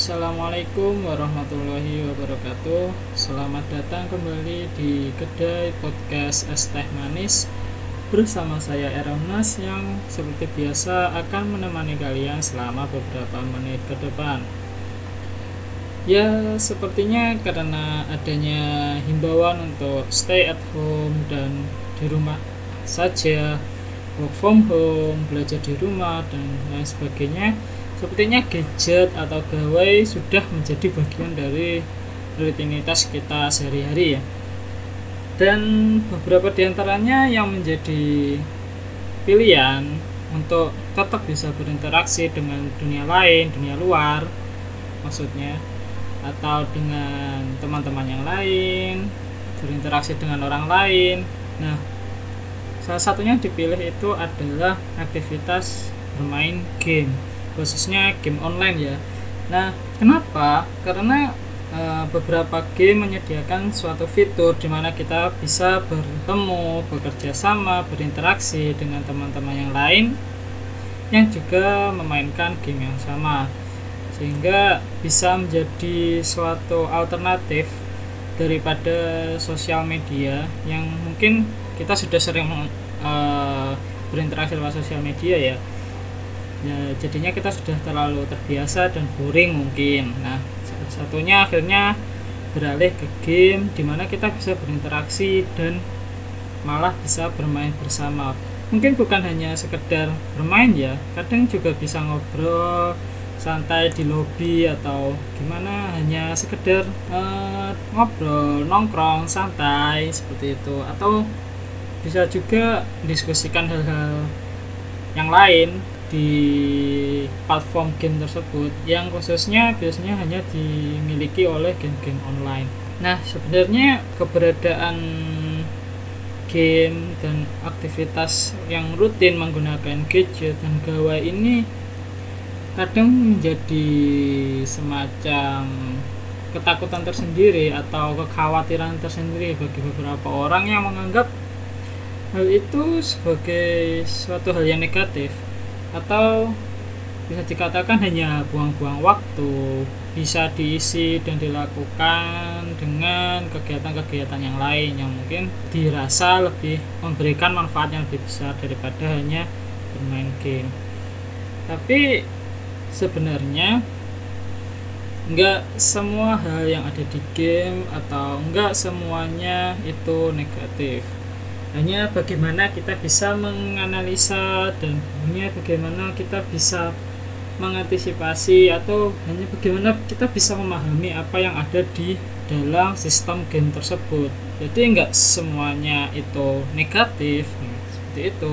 Assalamualaikum warahmatullahi wabarakatuh. Selamat datang kembali di Kedai Podcast Es Teh Manis. Bersama saya Eromnas yang seperti biasa akan menemani kalian selama beberapa menit ke depan. Ya sepertinya karena adanya himbauan untuk stay at home dan di rumah saja Work from home, belajar di rumah dan lain sebagainya Sepertinya gadget atau gawai sudah menjadi bagian dari rutinitas kita sehari-hari ya. Dan beberapa di antaranya yang menjadi pilihan untuk tetap bisa berinteraksi dengan dunia lain, dunia luar maksudnya atau dengan teman-teman yang lain, berinteraksi dengan orang lain. Nah, salah satunya yang dipilih itu adalah aktivitas bermain game khususnya game online ya. Nah, kenapa? Karena e, beberapa game menyediakan suatu fitur di mana kita bisa bertemu, bekerja sama, berinteraksi dengan teman-teman yang lain yang juga memainkan game yang sama. Sehingga bisa menjadi suatu alternatif daripada sosial media yang mungkin kita sudah sering e, berinteraksi lewat sosial media ya ya jadinya kita sudah terlalu terbiasa dan boring mungkin. Nah satunya akhirnya beralih ke game di mana kita bisa berinteraksi dan malah bisa bermain bersama. Mungkin bukan hanya sekedar bermain ya kadang juga bisa ngobrol santai di lobi atau gimana hanya sekedar uh, ngobrol nongkrong santai seperti itu. Atau bisa juga diskusikan hal-hal yang lain di platform game tersebut yang khususnya biasanya hanya dimiliki oleh game-game online. Nah, sebenarnya keberadaan game dan aktivitas yang rutin menggunakan gadget dan gawai ini kadang menjadi semacam ketakutan tersendiri atau kekhawatiran tersendiri bagi beberapa orang yang menganggap hal itu sebagai suatu hal yang negatif atau bisa dikatakan hanya buang-buang waktu bisa diisi dan dilakukan dengan kegiatan-kegiatan yang lain yang mungkin dirasa lebih memberikan manfaat yang lebih besar daripada hanya bermain game. Tapi sebenarnya enggak semua hal yang ada di game atau enggak semuanya itu negatif hanya bagaimana kita bisa menganalisa dan hanya bagaimana kita bisa mengantisipasi atau hanya bagaimana kita bisa memahami apa yang ada di dalam sistem game tersebut. Jadi enggak semuanya itu negatif. Seperti itu.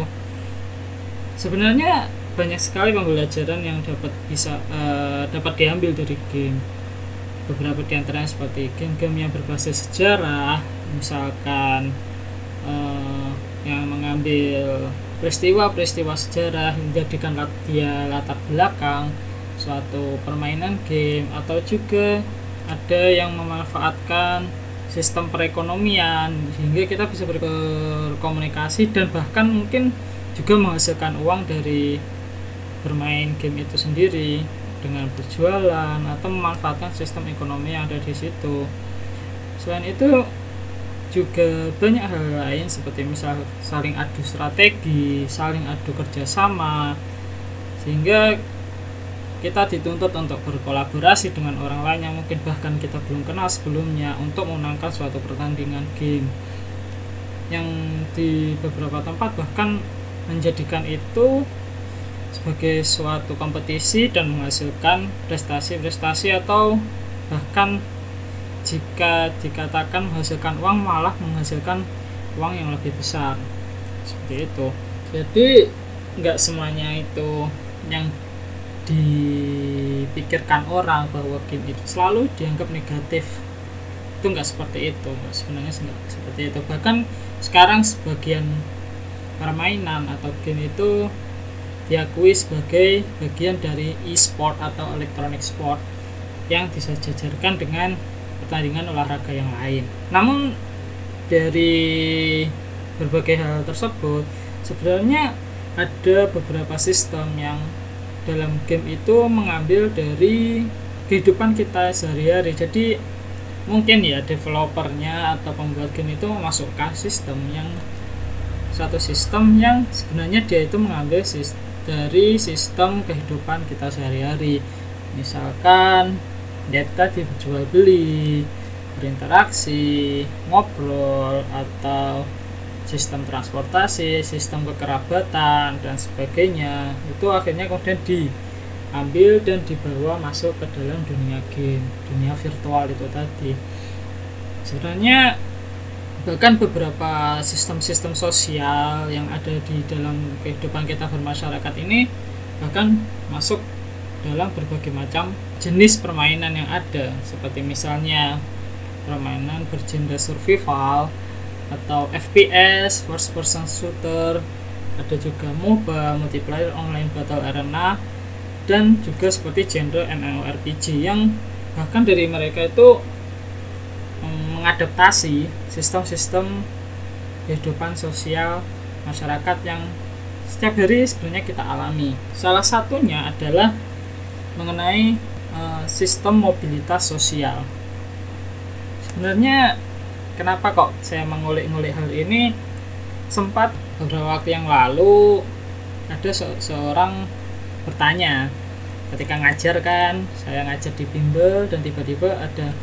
Sebenarnya banyak sekali pembelajaran yang dapat bisa uh, dapat diambil dari game. Beberapa di antaranya seperti game-game yang berbasis sejarah misalkan uh, yang mengambil peristiwa-peristiwa sejarah menjadikan dia latar belakang suatu permainan game atau juga ada yang memanfaatkan sistem perekonomian sehingga kita bisa berkomunikasi dan bahkan mungkin juga menghasilkan uang dari bermain game itu sendiri dengan berjualan atau memanfaatkan sistem ekonomi yang ada di situ. Selain itu juga banyak hal lain seperti misal saling adu strategi, saling adu kerjasama, sehingga kita dituntut untuk berkolaborasi dengan orang lain yang mungkin bahkan kita belum kenal sebelumnya untuk memenangkan suatu pertandingan game. Yang di beberapa tempat bahkan menjadikan itu sebagai suatu kompetisi dan menghasilkan prestasi-prestasi atau bahkan jika dikatakan menghasilkan uang malah menghasilkan uang yang lebih besar. Seperti itu. Jadi nggak semuanya itu yang dipikirkan orang bahwa game itu selalu dianggap negatif. Itu nggak seperti itu sebenarnya nggak seperti itu. Bahkan sekarang sebagian permainan atau game itu diakui sebagai bagian dari e-sport atau electronic sport yang disejajarkan dengan pertandingan olahraga yang lain. Namun dari berbagai hal tersebut sebenarnya ada beberapa sistem yang dalam game itu mengambil dari kehidupan kita sehari-hari jadi mungkin ya developernya atau pembuat game itu memasukkan sistem yang satu sistem yang sebenarnya dia itu mengambil dari sistem kehidupan kita sehari-hari misalkan data dijual beli berinteraksi ngobrol atau sistem transportasi sistem kekerabatan dan sebagainya. Itu akhirnya kemudian diambil dan dibawa masuk ke dalam dunia game dunia virtual itu tadi. Sebenarnya bahkan beberapa sistem-sistem sosial yang ada di dalam kehidupan kita bermasyarakat ini bahkan masuk dalam berbagai macam jenis permainan yang ada seperti misalnya permainan bergenre survival atau FPS first person shooter ada juga MOBA multiplayer online battle arena dan juga seperti genre MMORPG yang bahkan dari mereka itu mengadaptasi sistem-sistem kehidupan sosial masyarakat yang setiap hari sebenarnya kita alami. Salah satunya adalah mengenai e, sistem mobilitas sosial. Sebenarnya kenapa kok saya mengulik-ngulik hal ini? Sempat beberapa waktu yang lalu ada se seorang bertanya ketika ngajar kan, saya ngajar di bimbel dan tiba-tiba ada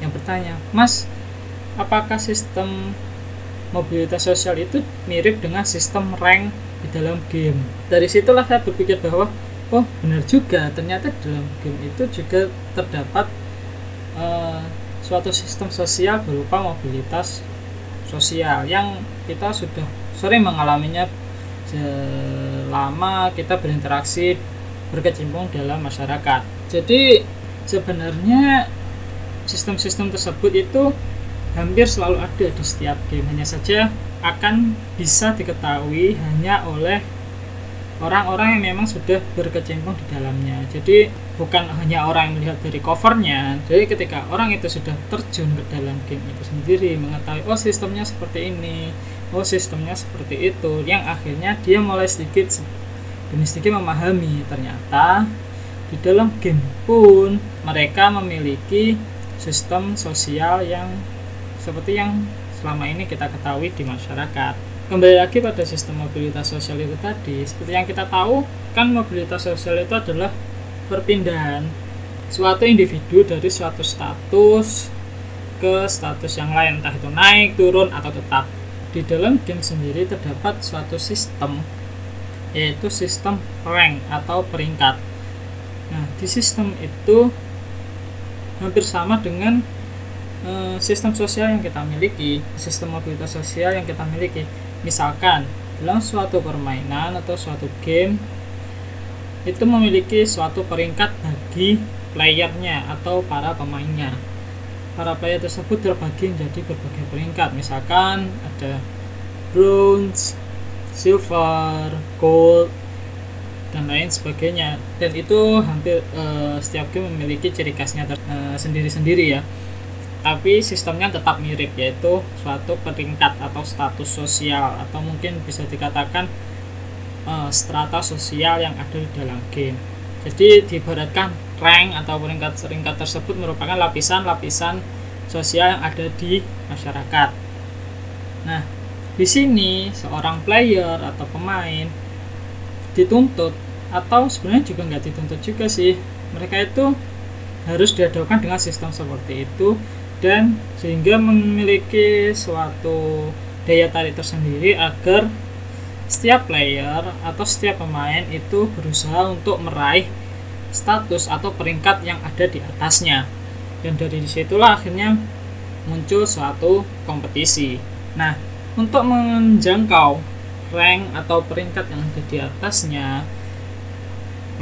yang bertanya, "Mas, apakah sistem mobilitas sosial itu mirip dengan sistem rank di dalam game?" Dari situlah saya berpikir bahwa, oh benar juga, ternyata dalam game itu juga terdapat uh, suatu sistem sosial berupa mobilitas sosial yang kita sudah sering mengalaminya. Selama kita berinteraksi berkecimpung dalam masyarakat. Jadi sebenarnya sistem-sistem tersebut itu hampir selalu ada di setiap game. Hanya saja akan bisa diketahui hanya oleh orang-orang yang memang sudah berkecimpung di dalamnya jadi bukan hanya orang yang melihat dari covernya jadi ketika orang itu sudah terjun ke dalam game itu sendiri mengetahui oh sistemnya seperti ini oh sistemnya seperti itu yang akhirnya dia mulai sedikit demi sedikit memahami ternyata di dalam game pun mereka memiliki sistem sosial yang seperti yang selama ini kita ketahui di masyarakat. Kembali lagi pada sistem mobilitas sosial itu tadi, seperti yang kita tahu, kan mobilitas sosial itu adalah perpindahan suatu individu dari suatu status ke status yang lain, entah itu naik, turun, atau tetap. Di dalam game sendiri terdapat suatu sistem, yaitu sistem rank atau peringkat. Nah, di sistem itu hampir sama dengan uh, sistem sosial yang kita miliki, sistem mobilitas sosial yang kita miliki. Misalkan dalam suatu permainan atau suatu game itu memiliki suatu peringkat bagi playernya atau para pemainnya. Para player tersebut terbagi menjadi berbagai peringkat. Misalkan ada bronze, silver, gold, dan lain sebagainya dan itu hampir uh, setiap game memiliki ciri khasnya uh, sendiri-sendiri ya tapi sistemnya tetap mirip yaitu suatu peringkat atau status sosial atau mungkin bisa dikatakan uh, strata sosial yang ada di dalam game. Jadi diibaratkan rank atau peringkat-peringkat tersebut merupakan lapisan-lapisan sosial yang ada di masyarakat. Nah di sini seorang player atau pemain dituntut atau sebenarnya juga nggak dituntut juga sih. Mereka itu harus dihadapkan dengan sistem seperti itu dan sehingga memiliki suatu daya tarik tersendiri agar setiap player atau setiap pemain itu berusaha untuk meraih status atau peringkat yang ada di atasnya. Dan dari di situlah akhirnya muncul suatu kompetisi. Nah untuk menjangkau rank atau peringkat yang ada di atasnya,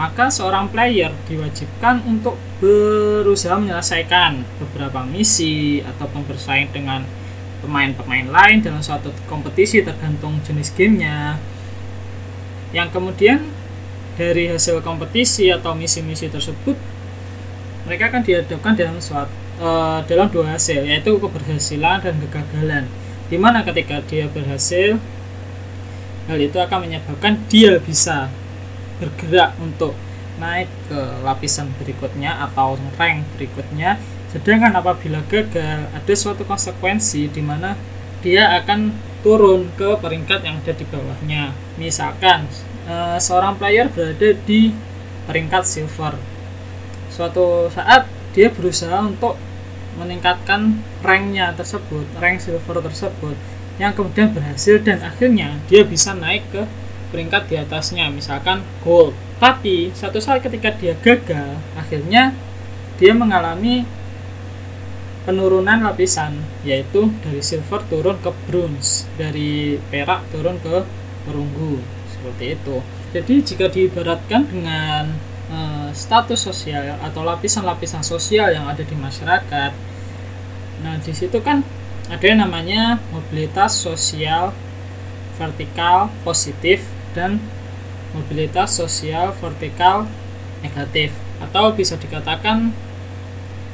maka seorang player diwajibkan untuk berusaha menyelesaikan beberapa misi atau bersaing dengan pemain-pemain lain dalam suatu kompetisi tergantung jenis gamenya. Yang kemudian dari hasil kompetisi atau misi-misi tersebut mereka akan dihadapkan dalam suatu uh, dalam dua hasil yaitu keberhasilan dan kegagalan. Di mana ketika dia berhasil hal itu akan menyebabkan dia bisa bergerak untuk naik ke lapisan berikutnya atau rank berikutnya. Sedangkan apabila gagal ada suatu konsekuensi di mana dia akan turun ke peringkat yang ada di bawahnya. Misalkan e, seorang player berada di peringkat silver. Suatu saat dia berusaha untuk meningkatkan ranknya tersebut rank silver tersebut yang kemudian berhasil dan akhirnya dia bisa naik ke peringkat di atasnya misalkan gold. Tapi satu saat ketika dia gagal akhirnya dia mengalami penurunan lapisan yaitu dari silver turun ke bronze dari perak turun ke perunggu seperti itu. Jadi jika diibaratkan dengan uh, status sosial atau lapisan-lapisan sosial yang ada di masyarakat nah di situ kan ada yang namanya mobilitas sosial vertikal positif dan mobilitas sosial vertikal negatif. Atau bisa dikatakan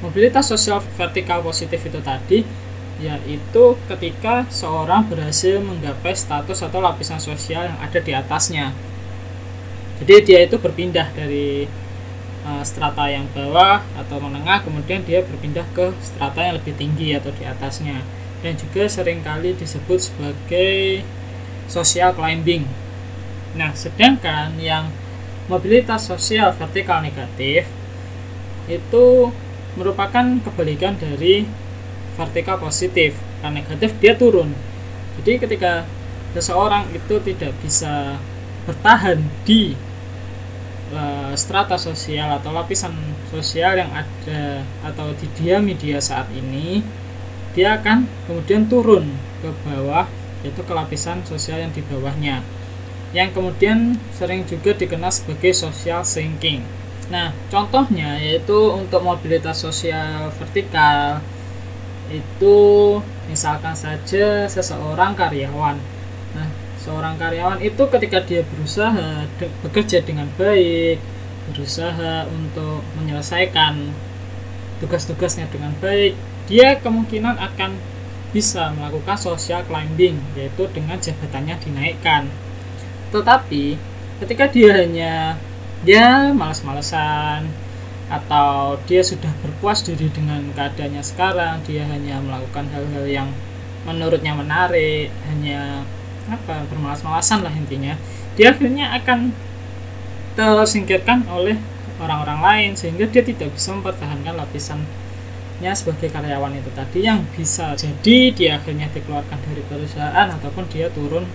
mobilitas sosial vertikal positif itu tadi yaitu ketika seorang berhasil menggapai status atau lapisan sosial yang ada di atasnya. Jadi dia itu berpindah dari uh, strata yang bawah atau menengah kemudian dia berpindah ke strata yang lebih tinggi atau di atasnya. Dan juga sering kali disebut sebagai social climbing Nah, sedangkan yang mobilitas sosial vertikal negatif itu merupakan kebalikan dari vertikal positif. Karena negatif dia turun. Jadi ketika seseorang itu tidak bisa bertahan di uh, strata sosial atau lapisan sosial yang ada atau di dia media saat ini, dia akan kemudian turun ke bawah yaitu ke lapisan sosial yang di bawahnya yang kemudian sering juga dikenal sebagai social sinking. Nah, contohnya yaitu untuk mobilitas sosial vertikal itu misalkan saja seseorang karyawan. Nah, seorang karyawan itu ketika dia berusaha de bekerja dengan baik, berusaha untuk menyelesaikan tugas-tugasnya dengan baik, dia kemungkinan akan bisa melakukan social climbing yaitu dengan jabatannya dinaikkan tetapi ketika dia hanya dia malas-malesan atau dia sudah berpuas diri dengan keadaannya sekarang dia hanya melakukan hal-hal yang menurutnya menarik hanya apa bermalas-malasan lah intinya dia akhirnya akan tersingkirkan oleh orang-orang lain sehingga dia tidak bisa mempertahankan lapisannya sebagai karyawan itu tadi yang bisa jadi dia akhirnya dikeluarkan dari perusahaan ataupun dia turun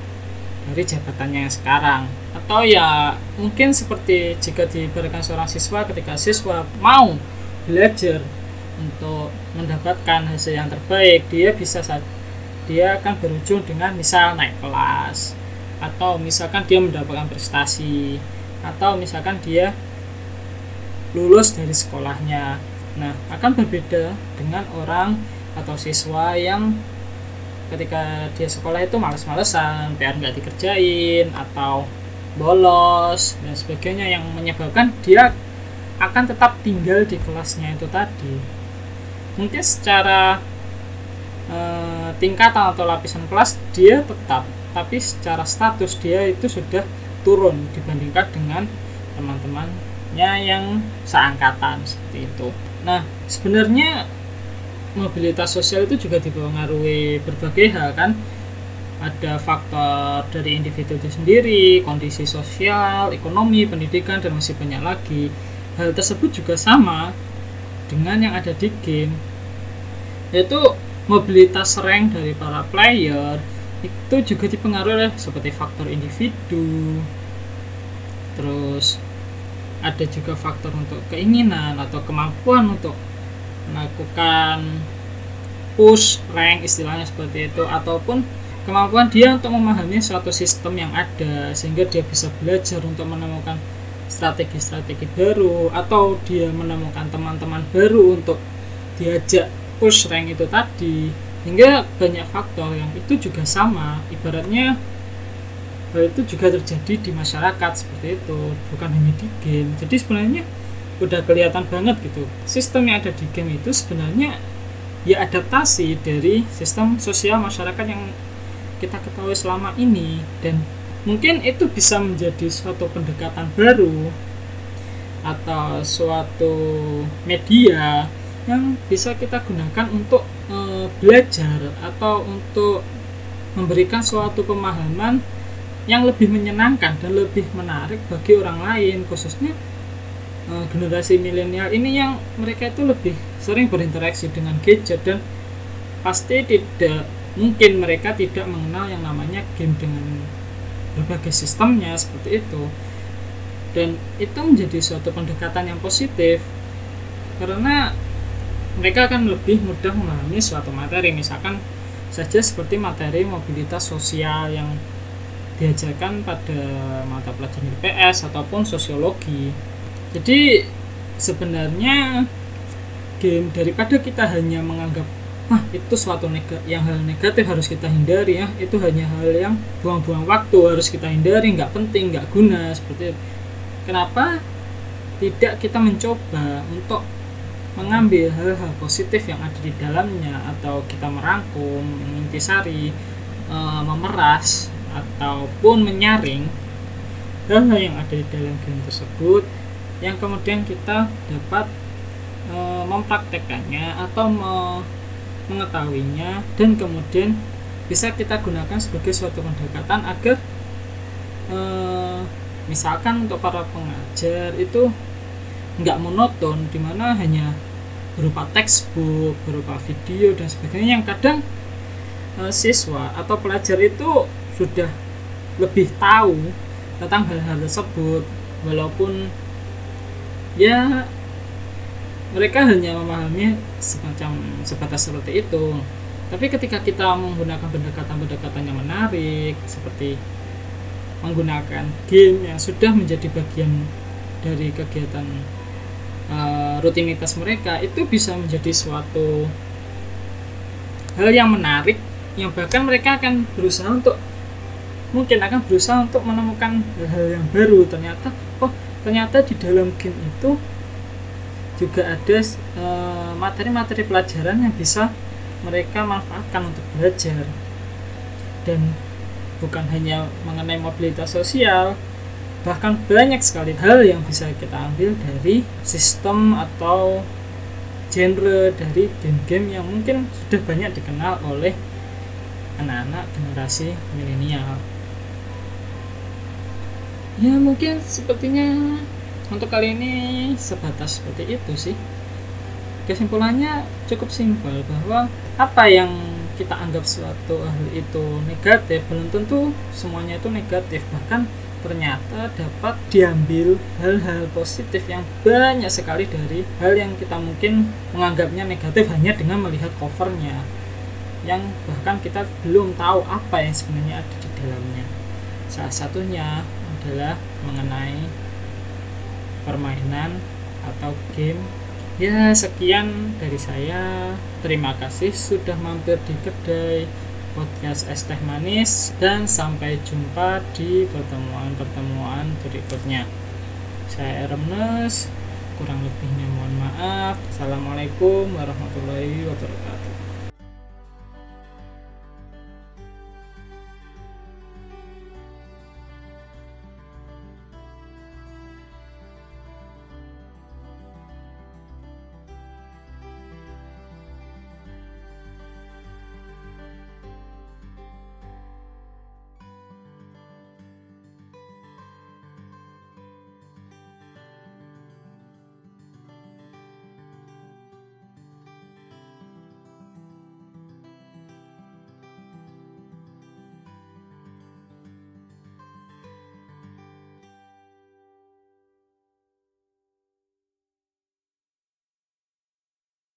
dari jabatannya yang sekarang. Atau ya mungkin seperti jika diberikan seorang siswa ketika siswa mau belajar untuk mendapatkan hasil yang terbaik dia bisa dia akan berujung dengan misal naik kelas. Atau misalkan dia mendapatkan prestasi. Atau misalkan dia lulus dari sekolahnya. Nah akan berbeda dengan orang atau siswa yang ketika dia sekolah itu males-malesan PR nggak dikerjain atau bolos dan sebagainya. Yang menyebabkan dia akan tetap tinggal di kelasnya itu tadi. Mungkin secara e, tingkatan atau lapisan kelas dia tetap. Tapi secara status dia itu sudah turun dibandingkan dengan teman-temannya yang seangkatan seperti itu. Nah sebenarnya mobilitas sosial itu juga dipengaruhi berbagai hal kan? Ada faktor dari individu itu sendiri, kondisi sosial, ekonomi, pendidikan, dan masih banyak lagi. Hal tersebut juga sama dengan yang ada di game, yaitu mobilitas rank dari para player itu juga dipengaruhi oleh seperti faktor individu, terus ada juga faktor untuk keinginan atau kemampuan untuk melakukan push rank istilahnya seperti itu ataupun kemampuan dia untuk memahami suatu sistem yang ada sehingga dia bisa belajar untuk menemukan strategi-strategi baru atau dia menemukan teman-teman baru untuk diajak push rank itu tadi. Hingga banyak faktor yang itu juga sama. Ibaratnya itu juga terjadi di masyarakat seperti itu. Bukan hanya di game. Jadi sebenarnya udah kelihatan banget gitu. Sistem yang ada di game itu sebenarnya ya adaptasi dari sistem sosial masyarakat yang kita ketahui selama ini. Dan mungkin itu bisa menjadi suatu pendekatan baru atau suatu media yang bisa kita gunakan untuk e, belajar atau untuk memberikan suatu pemahaman yang lebih menyenangkan dan lebih menarik bagi orang lain khususnya e, generasi milenial ini yang mereka itu lebih sering berinteraksi dengan gadget dan pasti tidak mungkin mereka tidak mengenal yang namanya game dengan berbagai sistemnya seperti itu. Dan itu menjadi suatu pendekatan yang positif karena mereka akan lebih mudah memahami suatu materi. Misalkan saja seperti materi mobilitas sosial yang diajarkan pada mata pelajaran IPS ataupun sosiologi jadi sebenarnya game daripada kita hanya menganggap ah itu suatu neg yang hal negatif harus kita hindari ya. Itu hanya hal yang buang-buang waktu harus kita hindari nggak penting nggak guna seperti itu. Kenapa tidak kita mencoba untuk mengambil hal-hal positif yang ada di dalamnya atau kita merangkum, mengintisari, e, memeras ataupun menyaring hal-hal yang ada di dalam game tersebut yang kemudian kita dapat e, mempraktekannya atau me, mengetahuinya dan kemudian bisa kita gunakan sebagai suatu pendekatan agar e, misalkan untuk para pengajar itu nggak monoton di mana hanya berupa textbook berupa video dan sebagainya yang kadang e, siswa atau pelajar itu sudah lebih tahu tentang hal-hal tersebut. Walaupun ya mereka hanya memahami semacam sebatas seperti itu. Tapi ketika kita menggunakan pendekatan-pendekatan yang menarik seperti menggunakan game yang sudah menjadi bagian dari kegiatan uh, rutinitas mereka itu bisa menjadi suatu hal yang menarik yang bahkan mereka akan berusaha untuk mungkin akan berusaha untuk menemukan hal-hal yang baru. Ternyata oh ternyata di dalam game itu juga ada uh, materi-materi pelajaran yang bisa mereka manfaatkan untuk belajar. Dan bukan hanya mengenai mobilitas sosial bahkan banyak sekali hal yang bisa kita ambil dari sistem atau genre dari game-game yang mungkin sudah banyak dikenal oleh anak-anak generasi milenial ya mungkin sepertinya untuk kali ini sebatas seperti itu sih. Kesimpulannya cukup simpel bahwa apa yang kita anggap suatu hal itu negatif belum tentu semuanya itu negatif. Bahkan ternyata dapat diambil hal-hal positif yang banyak sekali dari hal yang kita mungkin menganggapnya negatif hanya dengan melihat covernya yang bahkan kita belum tahu apa yang sebenarnya ada di dalamnya. Salah satunya adalah mengenai permainan atau game. Ya sekian dari saya. Terima kasih sudah mampir di kedai podcast es teh manis dan sampai jumpa di pertemuan-pertemuan berikutnya. Saya Eremnes kurang lebihnya mohon maaf. Assalamualaikum warahmatullahi wabarakatuh